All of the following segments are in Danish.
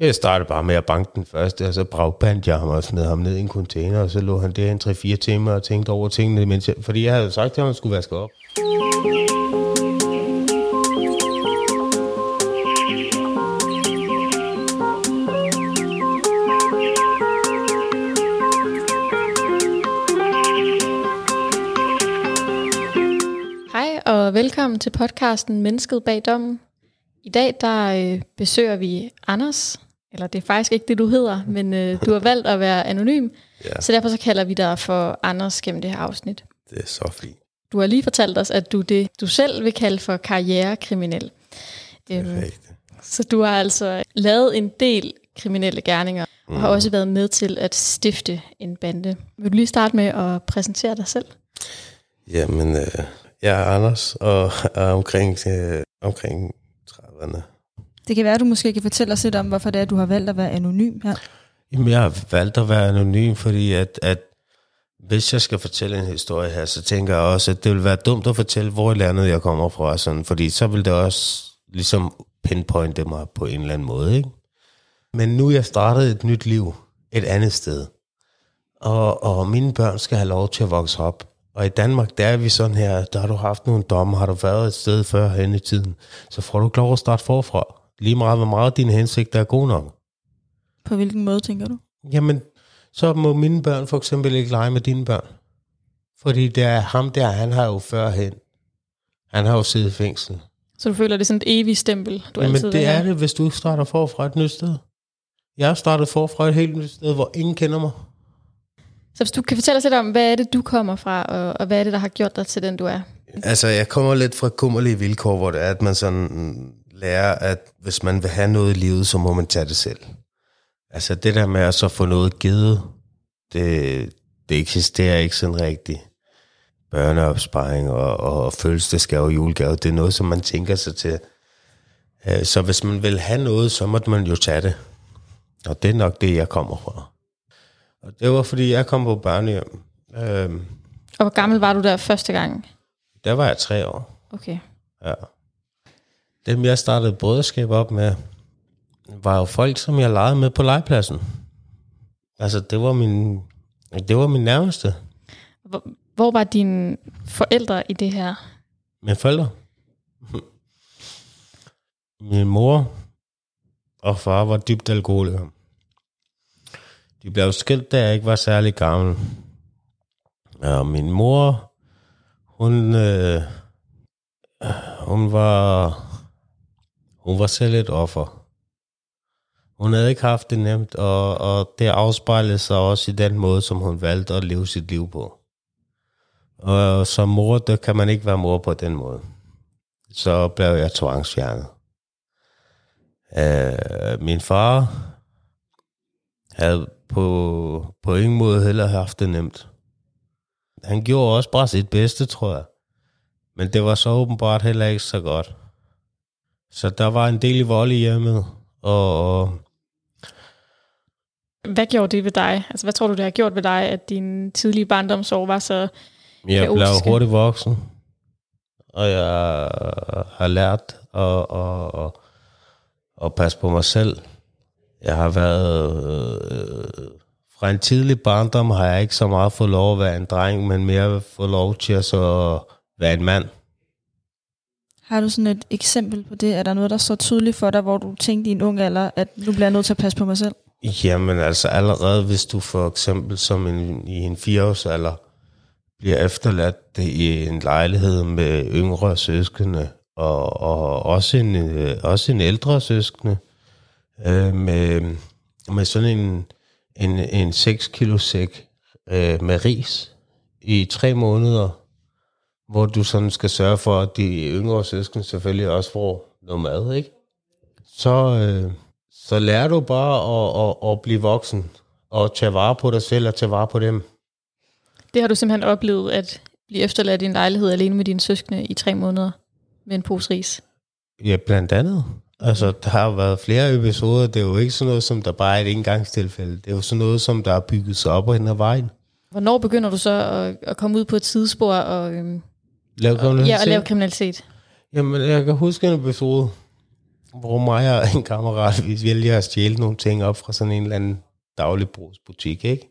Jeg startede bare med at banke den første, og så bragbandt jeg ham og smed ham ned i en container, og så lå han der en 3-4 timer og tænkte over tingene, mens jeg, fordi jeg havde sagt til ham, at han skulle vaske op. Hej og velkommen til podcasten Mennesket bag dommen. I dag der øh, besøger vi Anders, eller det er faktisk ikke det, du hedder, men øh, du har valgt at være anonym, Ja. så derfor så kalder vi dig for Anders gennem det her afsnit. Det er så fint. Du har lige fortalt os, at du er det, du selv vil kalde for karrierekriminel. Øhm, Perfekt. så du har altså lavet en del kriminelle gerninger, og har også været med til at stifte en bande. Vil du lige starte med at præsentere dig selv? Jamen, øh, jeg er Anders, og er omkring, øh, omkring 30'erne. Det kan være, at du måske kan fortælle os lidt om, hvorfor det er, at du har valgt at være anonym her. Jamen, jeg har valgt at være anonym, fordi at, at hvis jeg skal fortælle en historie her, så tænker jeg også, at det vil være dumt at fortælle, hvor i landet jeg kommer fra, sådan, fordi så vil det også ligesom pinpointe mig på en eller anden måde. Ikke? Men nu er jeg startet et nyt liv et andet sted, og, og mine børn skal have lov til at vokse op. Og i Danmark, der er vi sådan her, der har du haft nogle domme, har du været et sted før hen i tiden, så får du ikke lov at starte forfra. Lige meget, hvor meget din hensigt er god nok. På hvilken måde, tænker du? Jamen, så må mine børn for eksempel ikke lege med dine børn. Fordi det er ham der, han har jo førhen. Han har jo siddet i fængsel. Så du føler, det er sådan et evigt stempel, du Jamen, altid det er det, hvis du ikke starter forfra et nyt sted. Jeg har startet forfra et helt nyt sted, hvor ingen kender mig. Så hvis du kan fortælle os lidt om, hvad er det, du kommer fra, og, og hvad er det, der har gjort dig til den, du er? Altså, jeg kommer lidt fra kummerlige vilkår, hvor det er, at man sådan lærer, at hvis man vil have noget i livet, så må man tage det selv. Altså, det der med at så få noget givet, det, det eksisterer ikke sådan rigtigt. Børneopsparing og, og fødselsdagsgave og julegave, det er noget, som man tænker sig til. Øh, Så hvis man vil have noget, så må man jo tage det. Og det er nok det, jeg kommer fra. Og det var, fordi jeg kom på børnehjem. Øhm, Og hvor gammel var du der første gang? der var jeg tre år. Okay. Ja. Dem, jeg startede brødreskab op med, var jo folk, som jeg legede med på legepladsen. Altså, det var min, det var min nærmeste. Hvor, hvor var dine forældre i det her? Mine forældre. Min mor og far var dybt alkoholikere. De blev skilt, da jeg ikke var særlig gammel. Og min mor, hun, øh, hun var, hun var selv et offer. Hun havde ikke haft det nemt, og, og det afspejlede sig også i den måde, som hun valgte at leve sit liv på. Og som mor, der kan man ikke være mor på den måde. Så blev jeg tvangsfjernet. Øh, min far havde på, på ingen måde heller haft det nemt. Han gjorde også bare sit bedste, tror jeg. Men det var så åbenbart heller ikke så godt. Så der var en del vold i hjemmet, og, og Hvad gjorde det ved dig? Altså, hvad tror du, det har gjort ved dig, at din tidlige barndomsår var så... Jeg blev kaotiske. hurtigt voksen, og jeg har lært at, at, at, at passe på mig selv. Jeg har været... Øh, fra en tidlig barndom har jeg ikke så meget fået lov at være en dreng, men mere fået lov til at så være en mand. Har du sådan et eksempel på det? Er der noget, der står tydeligt for dig, hvor du tænkte i en ung alder, at nu bliver jeg nødt til at passe på mig selv? Jamen altså allerede, hvis du for eksempel som en, i en fireårsalder bliver efterladt i en lejlighed med yngre søskende, og, og også, en, øh, også en ældre søskende, øh, med, med sådan en, en, en 6 kilo sæk øh, med ris i tre måneder, hvor du sådan skal sørge for, at de yngre søskende selvfølgelig også får noget mad, ikke? Så, øh, så lærer du bare at, at, at blive voksen, og tage vare på dig selv og tage vare på dem. Det har du simpelthen oplevet, at blive efterladt i en lejlighed alene med dine søskende i tre måneder med en pose ris. Ja, blandt andet. Altså, der har været flere episoder. Det er jo ikke sådan noget, som der bare er et engangstilfælde. Det er jo sådan noget, som der er bygget sig op og hen ad vejen. Hvornår begynder du så at, at komme ud på et sidespor og, øhm, Lav ja, og lave kriminalitet? Jamen, jeg kan huske en episode. hvor mig og en kammerat, vi vælger at stjæle nogle ting op fra sådan en eller anden dagligbrugsbutik, ikke?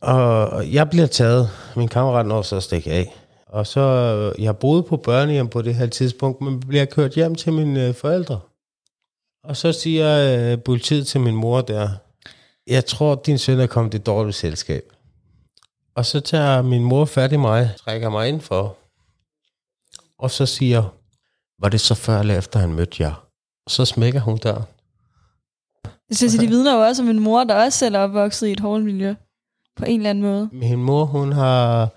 Og jeg bliver taget, min kammerat når så at stikke af. Og så, jeg boede på børnehjem på det her tidspunkt, men bliver kørt hjem til mine øh, forældre. Og så siger øh, politiet til min mor der, jeg tror, din søn er kommet i dårligt selskab. Og så tager min mor fat i mig, trækker mig ind for, og så siger, var det så før eller efter, han mødte jer? Og så smækker hun der. Det synes jeg, de vidner jo også om en mor, der også selv er opvokset i et hårdt miljø. På en eller anden måde. Min mor, hun har,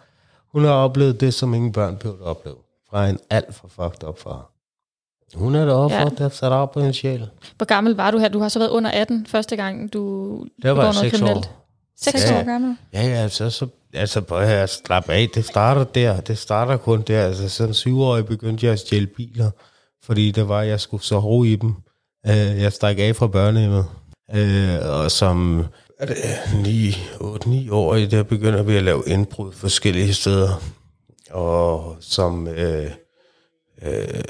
hun har oplevet det, som ingen børn at opleve. Fra en alt for fucked up far. Hun er deroppe, Ja. der sat op på en sjæl. Hvor gammel var du her? Du har så været under 18 første gang, du Der begår var jeg noget seks kriminelt. år. 6 Ja. år gammel. Ja, ja, altså, så, altså på at slap af, det starter der, det starter kun der, altså som syvårig begyndte jeg at stjæle biler, fordi det var, jeg skulle så ro i dem. Øh, jeg stak af fra børnehjemmet, øh, og som er det 9, 8, 9 år, der begynder vi at lave indbrud forskellige steder, og som øh, øh,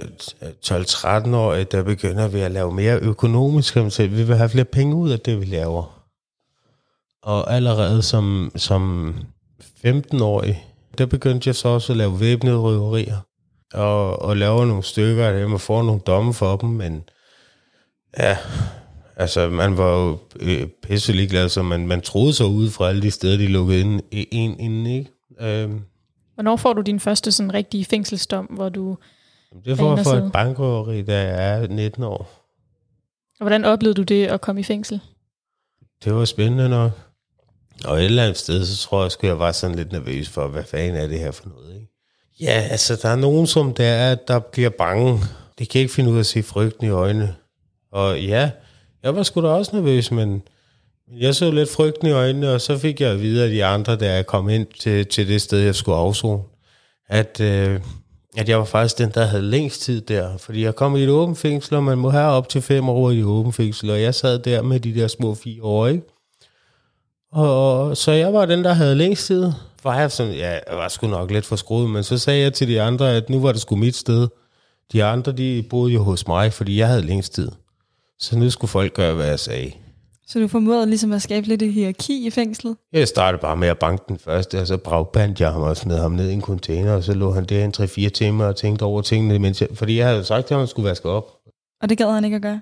12-13 år, der begynder vi at lave mere økonomisk, vi vil have flere penge ud af det, vi laver. Og allerede som, som 15-årig, der begyndte jeg så også at lave væbnede røverier. Og, og lave nogle stykker af dem og få nogle domme for dem, men ja, altså man var jo øh, pisse ligeglad, så man, man troede sig ud fra alle de steder, de lukkede ind, en inden, ikke? Øhm, Hvornår får du din første sådan rigtige fængselsdom, hvor du... det får jeg for et bankrøveri, da jeg er 19 år. Og hvordan oplevede du det at komme i fængsel? Det var spændende nok. Og et eller andet sted, så tror jeg, at jeg var sådan lidt nervøs for, hvad fanden er det her for noget, ikke? Ja, altså, der er nogen, som der er, der bliver bange. De kan ikke finde ud af at se frygten i øjnene. Og ja, jeg var sgu da også nervøs, men jeg så lidt frygten i øjnene, og så fik jeg at vide af de andre, der jeg kom ind til, til det sted, jeg skulle afzone, at, øh, at jeg var faktisk den, der havde længst tid der. Fordi jeg kom i et åbent fængsel, og man må have op til fem år i et åbent fængsel, og jeg sad der med de der små fire år, ikke? Og, så jeg var den, der havde længst tid. Var jeg, sådan, ja, jeg var sgu nok lidt for skruet, men så sagde jeg til de andre, at nu var det sgu mit sted. De andre, de boede jo hos mig, fordi jeg havde længst tid. Så nu skulle folk gøre, hvad jeg sagde. Så du formåede ligesom at skabe lidt et hierarki i fængslet. Jeg startede bare med at banke den første, og så bragbandt jeg ham og smed ham ned i en container, og så lå han der en 3-4 timer og tænkte over tingene, mens jeg, fordi jeg havde sagt til ham, at han skulle vaske op. Og det gad han ikke at gøre.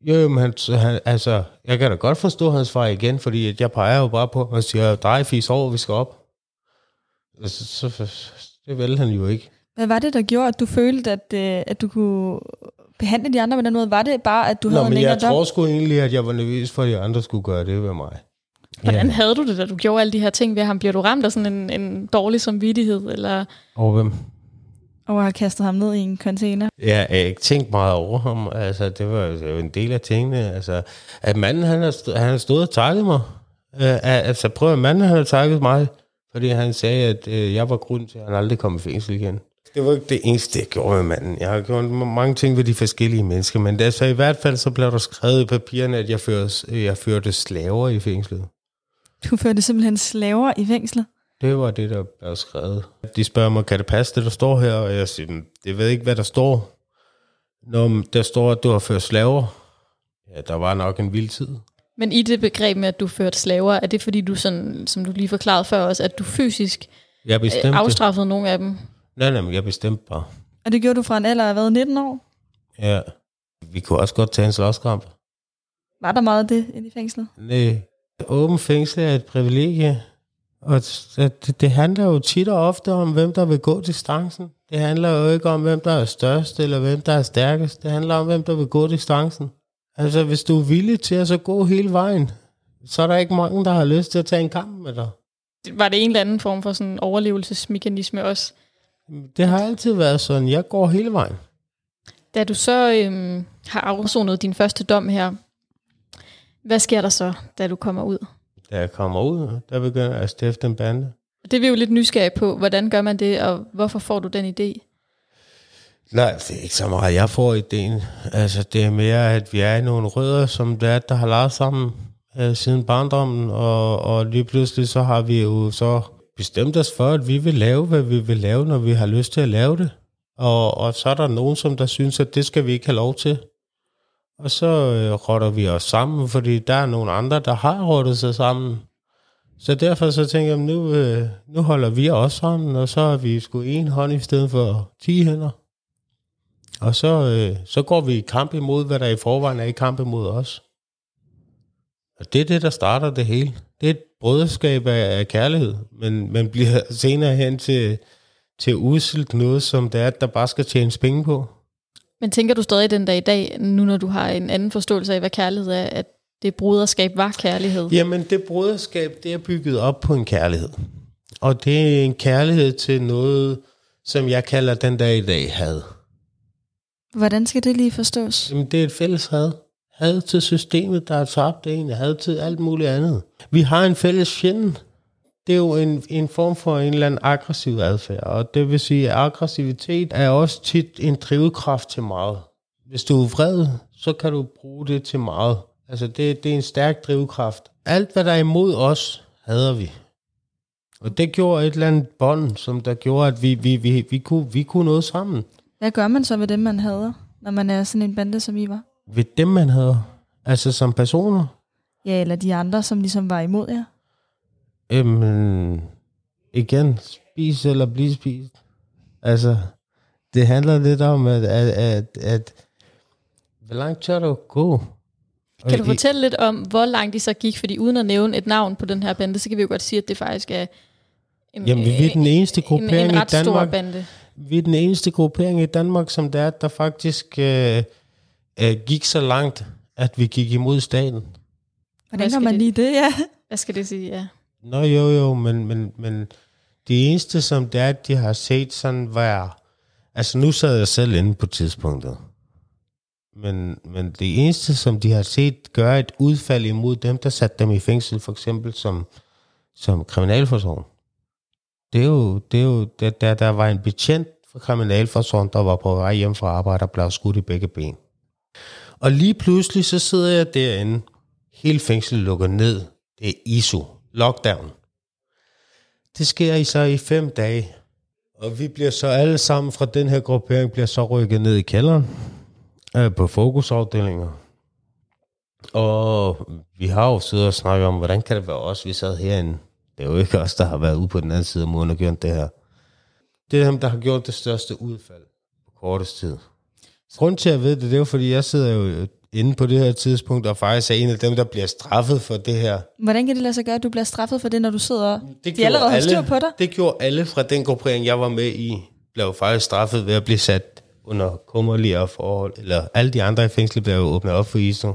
Jo, men han, han, altså, jeg kan da godt forstå hans far igen, fordi at jeg peger jo bare på, og siger, drej fis over, vi skal op. Altså, så, så, det vil han jo ikke. Hvad var det, der gjorde, at du følte, at, øh, at du kunne behandle de andre på den måde? Var det bare, at du Nå, havde en længere jeg dom? tror sgu egentlig, at jeg var nervøs for, at de andre skulle gøre det ved mig. Hvordan havde du det, da du gjorde alle de her ting ved ham? Bliver du ramt af sådan en, en dårlig samvittighed? Eller Og hvem? Og har kastet ham ned i en container. Jeg har ikke tænkt meget over ham. Altså, det var jo en del af tingene. Altså, at manden, han har, stå, han har stået og takket mig. Uh, altså, prøv at manden, han har takket mig, fordi han sagde, at uh, jeg var grund til, at han aldrig kom i fængsel igen. Det var ikke det eneste, jeg gjorde med manden. Jeg har gjort mange ting ved de forskellige mennesker, men altså, i hvert fald så blev der skrevet i papirerne, at jeg førte, jeg førte slaver i fængslet. Du førte simpelthen slaver i fængslet. Det var det, der blev skrevet. De spørger mig, kan det passe, det der står her? Og jeg siger, "Men det ved ikke, hvad der står. Når der står, at du har ført slaver. Ja, der var nok en vild tid. Men i det begreb med, at du førte slaver, er det fordi du sådan, som du lige forklarede før også, at du fysisk Jeg øh, bestemte. afstraffede nogle af dem? Nej, nej, men jeg bestemte bare. Og det gjorde du fra en alder af hvad, 19 år? Ja. Vi kunne også godt tage en slåskamp. Var der meget af det inde i fængslet? Nej. Åben fængsel er et privilegie. Og det, det handler jo tit og ofte om, hvem der vil gå distancen. Det handler jo ikke om, hvem der er størst, eller hvem der er stærkest. Det handler om, hvem der vil gå distancen. Altså, hvis du er villig til at så gå hele vejen, så er der ikke mange, der har lyst til at tage en kamp med dig. Var det en eller anden form for sådan overlevelsesmekanisme også? Det har altid været sådan, jeg går hele vejen. Da du så øhm, har afsonet din første dom her, hvad sker der så, da du kommer ud? Da jeg kommer ud, der begynder jeg at stifte en bande. Det er vi jo lidt nysgerrige på. Hvordan gør man det, og hvorfor får du den idé? Nej, det er ikke så meget, jeg får ideen. Altså, det er mere, at vi er i nogle rødder, som det er, der har leget sammen øh, siden barndommen, og, og lige pludselig så har vi jo så bestemt os for, at vi vil lave, hvad vi vil lave, når vi har lyst til at lave det. Og, og så er der nogen, som der synes, at det skal vi ikke have lov til. Og så øh, rotter vi os sammen, fordi der er nogle andre, der har rottet sig sammen. Så derfor så tænker jeg, nu, øh, nu holder vi os sammen, og så har vi sgu en hånd i stedet for 10 hænder. Og så, øh, så går vi i kamp imod, hvad der i forvejen er i kamp imod os. Og det er det, der starter det hele. Det er et brøderskab af, af kærlighed, men man bliver senere hen til, til uselt noget, som det er, at der bare skal tjenes penge på. Men tænker du stadig den dag i dag, nu når du har en anden forståelse af, hvad kærlighed er, at det broderskab var kærlighed? Jamen, det broderskab, det er bygget op på en kærlighed. Og det er en kærlighed til noget, som jeg kalder den dag i dag had. Hvordan skal det lige forstås? Jamen, det er et fælles had. Had til systemet, der er tabt en. Had til alt muligt andet. Vi har en fælles fjende. Det er jo en, en form for en eller anden aggressiv adfærd. Og det vil sige, at aggressivitet er også tit en drivkraft til meget. Hvis du er vred, så kan du bruge det til meget. Altså, det, det er en stærk drivkraft. Alt, hvad der er imod os, hader vi. Og det gjorde et eller andet bånd, som der gjorde, at vi, vi, vi, vi, kunne, vi kunne noget sammen. Hvad gør man så ved dem, man hader, når man er sådan en bande, som I var? Ved dem, man hader. Altså som personer. Ja, eller de andre, som ligesom var imod jer? Jamen, igen, spis eller blive spist. Altså, det handler lidt om, at, at, at, at hvor langt tør du gå? Og Kan du i- fortælle lidt om, hvor langt de så gik? Fordi uden at nævne et navn på den her bande, så kan vi jo godt sige, at det faktisk er en, Jamen, vi er den eneste en, gruppering en i ret stor Danmark. bande. Vi er den eneste gruppering i Danmark, som der er, der faktisk øh, øh, gik så langt, at vi gik imod staten. Hvordan Hvad gør skal man det- lige det, ja? Hvad skal det sige? Ja. Nå jo jo, men, men, men det eneste, som det er, at de har set sådan være... Altså nu sad jeg selv inde på tidspunktet. Men, men det eneste, som de har set gøre et udfald imod dem, der satte dem i fængsel, for eksempel som, som kriminalforsorgen. Det er jo, det er jo der, der, der var en betjent fra kriminalforsorgen, der var på vej hjem fra arbejde og blev skudt i begge ben. Og lige pludselig, så sidder jeg derinde. Hele fængslet lukker ned. Det er ISO. Lockdown. Det sker i så i fem dage. Og vi bliver så alle sammen fra den her gruppering, bliver så rykket ned i kælderen øh, på fokusafdelinger. Og vi har jo siddet og snakket om, hvordan kan det være os, vi sad herinde. Det er jo ikke os, der har været ude på den anden side af muren og gjort det her. Det er dem, der har gjort det største udfald på kortest tid. Grunden til, at jeg ved det, det er jo, fordi jeg sidder jo inde på det her tidspunkt, og faktisk er en af dem, der bliver straffet for det her. Hvordan kan det lade sig gøre, at du bliver straffet for det, når du sidder... Det De allerede har styr på dig? Det gjorde alle fra den gruppering, jeg var med i, blev faktisk straffet ved at blive sat under kummerligere forhold, eller alle de andre i fængslet blev jo åbnet op for ISO.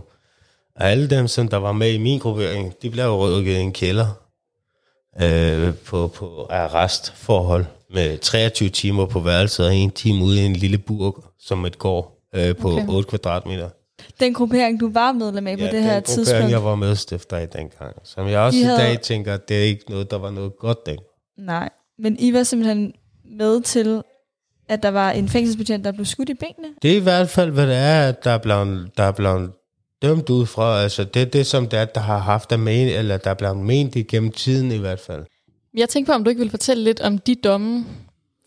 Og alle dem, som der var med i min gruppering, de blev jo rykket i en kælder øh, på, på arrestforhold med 23 timer på værelset og en time ude i en lille burg, som et går øh, på okay. 8 kvadratmeter. Den gruppering, du var medlem af på det her den gruppering, tidspunkt. jeg var medstifter i dengang. Som jeg også De i havde- dag tænker, det er ikke noget, der var noget godt dengang. Nej, men I var simpelthen med til, at der var en fængselsbetjent, der blev skudt i benene. Det er i hvert fald, hvad det er, at der er blevet, der er blevet dømt ud fra. Altså, det er det, som det er, der har haft der men, eller der er blevet ment igennem tiden i hvert fald. Jeg tænker på, om du ikke vil fortælle lidt om de domme,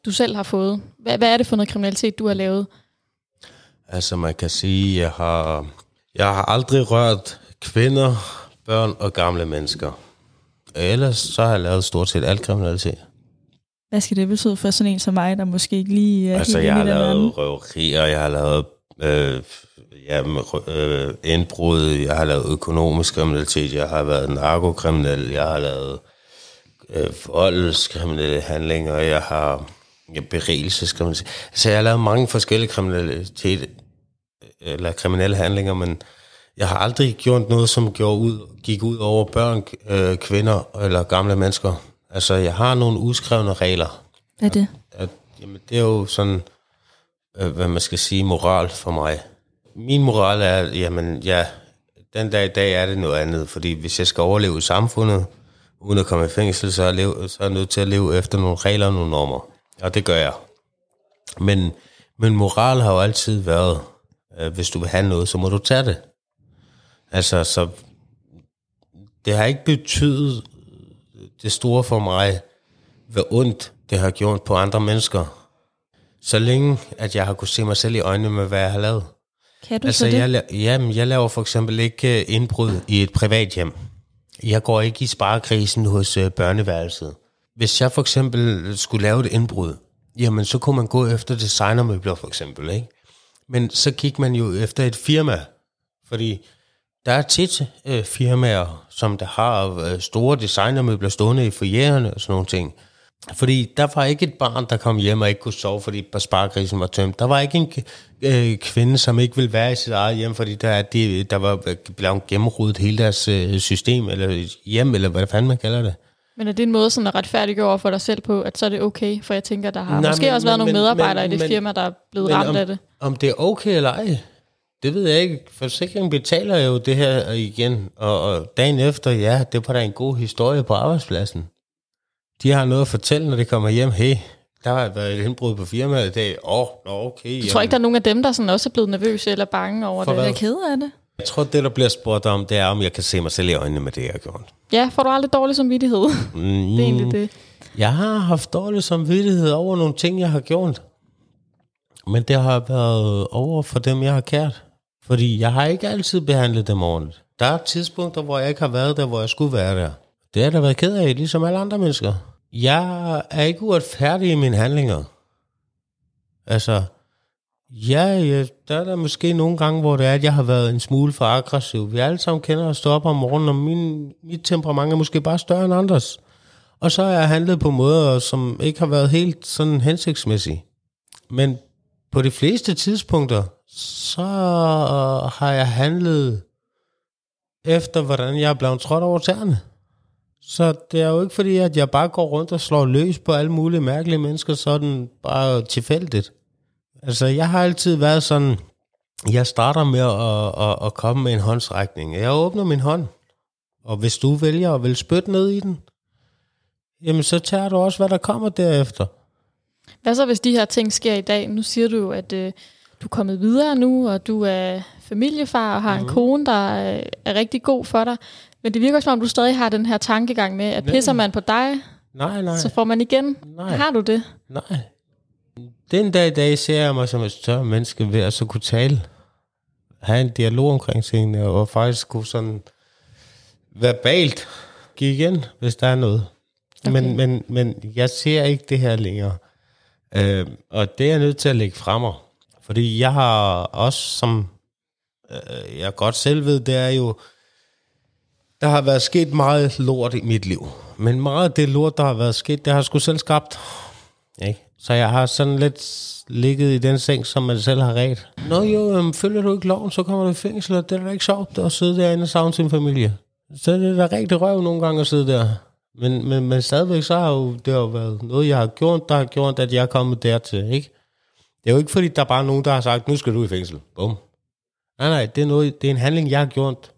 du selv har fået. Hvad, hvad er det for noget kriminalitet, du har lavet? Altså, man kan sige, jeg har, jeg har aldrig rørt kvinder, børn og gamle mennesker. Ellers så har jeg lavet stort set alt kriminalitet. Hvad skal det betyde for sådan en som mig, der måske ikke lige er Altså, helt jeg har lavet røverier, jeg har lavet øh, ja, med rø- øh, indbrud, jeg har lavet økonomisk kriminalitet, jeg har været narkokriminel, jeg har lavet øh, voldskriminelle handlinger, jeg har ja, berigelseskriminalitet. Altså, jeg har lavet mange forskellige kriminalitet, eller kriminelle handlinger, men jeg har aldrig gjort noget, som gjorde ud, gik ud over børn, øh, kvinder eller gamle mennesker. Altså, jeg har nogle uskrevne regler, Hvad er det? at, jamen, det er jo sådan, øh, hvad man skal sige, moral for mig. Min moral er, jamen ja, den dag i dag er det noget andet, fordi hvis jeg skal overleve i samfundet, uden at komme i fængsel, så er jeg, leve, så er jeg nødt til at leve efter nogle regler og nogle normer. Og det gør jeg. Men, men moral har jo altid været, øh, hvis du vil have noget, så må du tage det. Altså, så det har ikke betydet det store for mig, hvor ondt det har gjort på andre mennesker. Så længe, at jeg har kunne se mig selv i øjnene med, hvad jeg har lavet. Kan du Altså, så det? jeg, la- jamen, jeg laver for eksempel ikke øh, indbrud i et privat hjem. Jeg går ikke i sparekrisen hos øh, børneværelset. Hvis jeg for eksempel skulle lave et indbrud, jamen så kunne man gå efter designermøbler for eksempel, ikke? Men så gik man jo efter et firma, fordi der er tit øh, firmaer, som der har øh, store designermøbler stående i foyererne og sådan nogle ting. Fordi der var ikke et barn, der kom hjem og ikke kunne sove, fordi sparkrisen var tømt. Der var ikke en øh, kvinde, som ikke ville være i sit eget hjem, fordi der, de, der var blevet gennemrodet hele deres øh, system, eller hjem, eller hvad fanden man kalder det. Men er det en måde sådan at retfærdiggøre over for dig selv på, at så er det okay? For jeg tænker, der har Nej, måske men- også været men- nogle medarbejdere men- i det men- firma, der er blevet ramt om- af det. Om det er okay eller ej, det ved jeg ikke. Forsikringen betaler jo det her igen, og, og dagen efter, ja, det var da en god historie på arbejdspladsen. De har noget at fortælle, når de kommer hjem. Hey, der har været et indbrud på firmaet i dag. Åh, oh, okay. Du tror ikke, der er nogen af dem, der sådan også er blevet nervøse eller bange over For det? hvad? Jeg er ked af det. Jeg tror, det, der bliver spurgt om, det er, om jeg kan se mig selv i øjnene med det, jeg har gjort. Ja, får du aldrig dårlig samvittighed? Mm, det er egentlig det. Jeg har haft dårlig samvittighed over nogle ting, jeg har gjort. Men det har været over for dem, jeg har kært. Fordi jeg har ikke altid behandlet dem ordentligt. Der er tidspunkter, hvor jeg ikke har været der, hvor jeg skulle være der. Det har jeg da været ked af, ligesom alle andre mennesker. Jeg er ikke uretfærdig i mine handlinger. Altså, ja, ja, der er der måske nogle gange, hvor det er, at jeg har været en smule for aggressiv. Vi alle sammen kender at stå op om morgenen, og min, mit temperament er måske bare større end andres. Og så har jeg handlet på måder, som ikke har været helt sådan hensigtsmæssige. Men på de fleste tidspunkter, så har jeg handlet efter, hvordan jeg er blevet trådt over tæerne. Så det er jo ikke fordi, at jeg bare går rundt og slår løs på alle mulige mærkelige mennesker, sådan bare tilfældigt. Altså, jeg har altid været sådan, jeg starter med at, at, at komme med en håndsrækning. Jeg åbner min hånd, og hvis du vælger at vil spytte ned i den, jamen så tager du også, hvad der kommer derefter. Hvad så, hvis de her ting sker i dag? Nu siger du jo, at øh, du er kommet videre nu, og du er familiefar og har Mhm. en kone, der er, er rigtig god for dig. Men det virker som om, du stadig har den her tankegang med, at pisser man på dig, Nej, nej, så får man igen. nej. Har du det? Nej. Den dag i dag ser jeg mig som et større menneske ved at så kunne tale. Have en dialog omkring tingene, og faktisk kunne sådan verbalt give igen, hvis der er noget. Okay. Men, men, men jeg ser ikke det her længere. Øh, og det er jeg nødt til at lægge frem mig. Fordi jeg har også, som øh, jeg godt selv ved, det er jo, der har været sket meget lort i mit liv. Men meget af det lort, der har været sket, det har jeg sgu selv skabt. Ikke? Så jeg har sådan lidt ligget i den seng, som man selv har ret. Nå jo, øhm, følger du ikke loven, så kommer du i fængsel, og det er da ikke sjovt at sidde derinde og savne sin familie. Så er det da rigtig røv nogle gange at sidde der. Men, men, men stadigvæk så har jo, det har jo været noget, jeg har gjort, der har gjort, at jeg er kommet dertil. Ikke? Det er jo ikke fordi, der er bare nogen, der har sagt, nu skal du i fængsel. Bum. Nej, nej, det er, noget, det er en handling, jeg har gjort.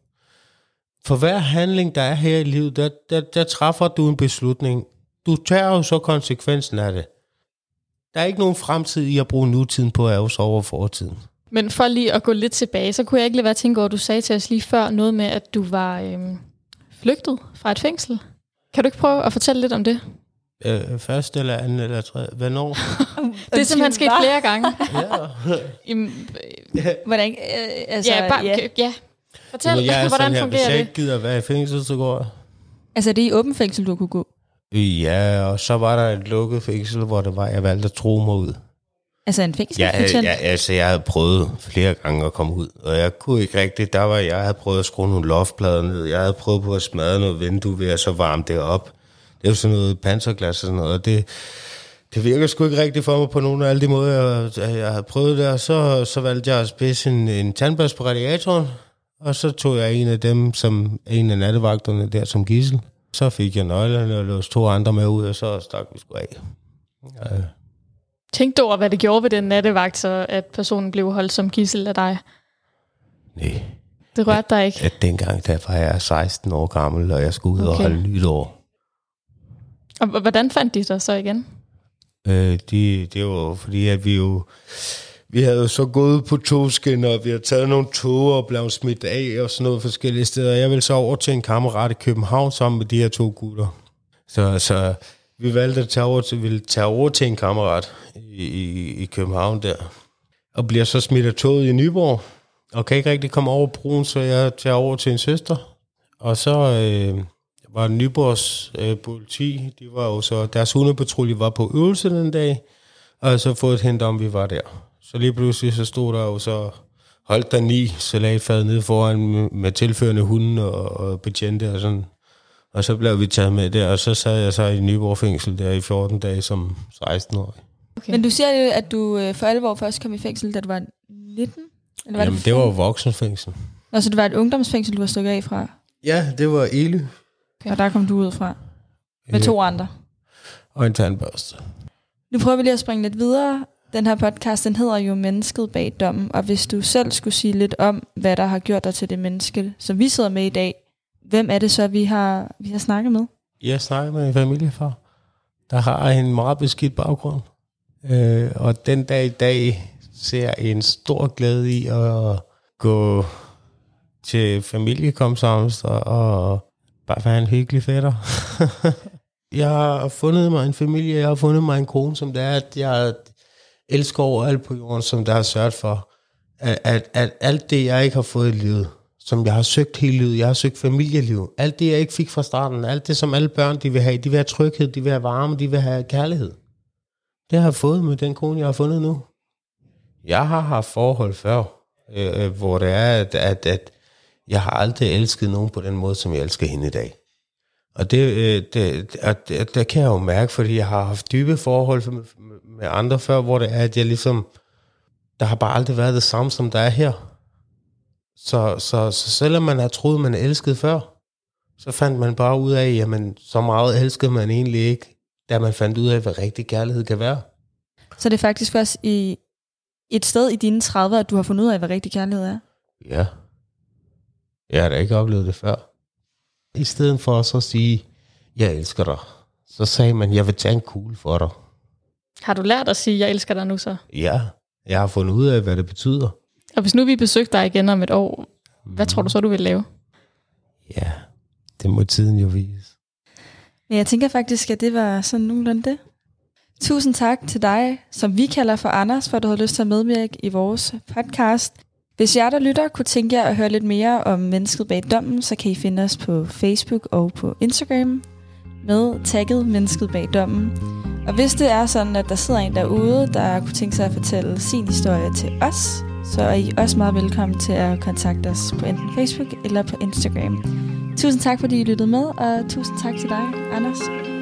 For hver handling, der er her i livet, der, der, der træffer du en beslutning. Du tager jo så konsekvensen af det. Der er ikke nogen fremtid i at bruge nutiden på at ærge sig over fortiden. Men for lige at gå lidt tilbage, så kunne jeg ikke lade være at tænke over, at du sagde til os lige før noget med, at du var øhm, flygtet fra et fængsel. Kan du ikke prøve at fortælle lidt om det? Øh, første eller anden eller tredje. Hvornår? Det er simpelthen sket flere gange. ja. Jamen, Hvordan, øh, altså, ja, bare, ja. ja. Fortæl, Men jeg er hvordan sådan her, hvis fungerer jeg det? ikke gider være i fængsel, så går jeg. altså, det er i åben fængsel, du kunne gå. Ja, og så var der et lukket fængsel, hvor det var, jeg valgte at tro mig ud. Altså en Ja, fængselsbetjent. ja, altså, jeg havde prøvet flere gange at komme ud, og jeg kunne ikke rigtigt. Der var, jeg havde prøvet at skrue nogle loftplader ned. Jeg havde prøvet på at smadre noget vindue ved at så varme det op. Det jo sådan noget panserglas og sådan noget, og det, det virker sgu ikke rigtigt for mig på nogen af alle de måder, jeg, jeg havde prøvet det. Og så, så valgte jeg at spidse en, en tandbørste på radiatoren, og så tog jeg en af dem, som en af nattevagterne der som gissel. Så fik jeg nøglerne og låste to andre med ud, og så stak vi sgu af. Ja. Tænk du over, hvad det gjorde ved den nattevagt, så at personen blev holdt som gissel af dig. Nej. Det rørte dig ikke. at dengang, der var jeg 16 år gammel, og jeg skulle ud okay. og holde nytår. Og hvordan fandt de dig så igen? Øh, de, det var fordi, at vi jo... Vi havde jo så gået på togskinner, og vi havde taget nogle tog og blevet smidt af og sådan noget forskellige steder. Jeg ville så over til en kammerat i København sammen med de her to gutter. Så, så vi valgte at tage over til, ville tage over til en kammerat i, i, i København der. Og bliver så smidt af toget i Nyborg, og kan ikke rigtig komme over broen, så jeg tager over til en søster. Og så øh, var Nyborgs øh, politi, de var jo så, deres hundepatrulje var på øvelse den dag, og så fået et hint om, vi var der. Så lige pludselig så stod der jo så, holdt der ni salatfad nede foran med, tilførende hunde og, og betjente og sådan. Og så blev vi taget med der, og så sad jeg så i Nyborg fængsel der i 14 dage som 16-årig. Okay. Men du siger jo, at du øh, for alvor først kom i fængsel, da du var 19? Eller var Jamen, det, det var jo voksenfængsel. Og så det var et ungdomsfængsel, du var stukket af fra? Ja, det var Ely. Okay. Og der kom du ud fra? Med ja. to andre? Og en tandbørste. Nu prøver vi lige at springe lidt videre. Den her podcast, den hedder jo Mennesket bag dommen, og hvis du selv skulle sige lidt om, hvad der har gjort dig til det menneske, som vi sidder med i dag, hvem er det så, vi har, vi har snakket med? Jeg snakker med en familiefar, der har en meget beskidt baggrund. Øh, og den dag i dag ser jeg en stor glæde i at gå til familiekomsamst og, og bare være en hyggelig fætter. jeg har fundet mig en familie, jeg har fundet mig en kone, som det er, at jeg elsker over alt på jorden, som der har sørget for, at, at, at alt det, jeg ikke har fået i livet, som jeg har søgt hele livet, jeg har søgt familieliv, alt det, jeg ikke fik fra starten, alt det, som alle børn, de vil have, de vil have tryghed, de vil have varme, de vil have kærlighed. Det har jeg fået med den kone, jeg har fundet nu. Jeg har haft forhold før, øh, øh hvor det er, at, at, at jeg har aldrig elsket nogen på den måde, som jeg elsker hende i dag. Og det, øh, det, at, det, det kan jeg jo mærke, fordi jeg har haft dybe forhold med, med andre før, hvor det er, at jeg ligesom, der har bare aldrig været det samme, som der er her. Så, så, så selvom man har troet, man elskede før, så fandt man bare ud af, jamen, så meget elskede man egentlig ikke, da man fandt ud af, hvad rigtig kærlighed kan være. Så det er faktisk også i et sted i dine 30'er, at du har fundet ud af, hvad rigtig kærlighed er? Ja. Jeg har da ikke oplevet det før. I stedet for så at sige, jeg elsker dig, så sagde man, jeg vil tage en kugle for dig. Har du lært at sige, jeg elsker dig nu så? Ja, jeg har fundet ud af, hvad det betyder. Og hvis nu vi besøgte dig igen om et år, hvad mm. tror du så, du vil lave? Ja, det må tiden jo vise. Men jeg tænker faktisk, at det var sådan nogenlunde det. Tusind tak til dig, som vi kalder for Anders, for at du har lyst til at medvirke i vores podcast. Hvis jer, der lytter, kunne tænke jer at høre lidt mere om mennesket bag dommen, så kan I finde os på Facebook og på Instagram med tagget mennesket bag dommen. Og hvis det er sådan, at der sidder en derude, der kunne tænke sig at fortælle sin historie til os, så er I også meget velkommen til at kontakte os på enten Facebook eller på Instagram. Tusind tak, fordi I lyttede med, og tusind tak til dig, Anders.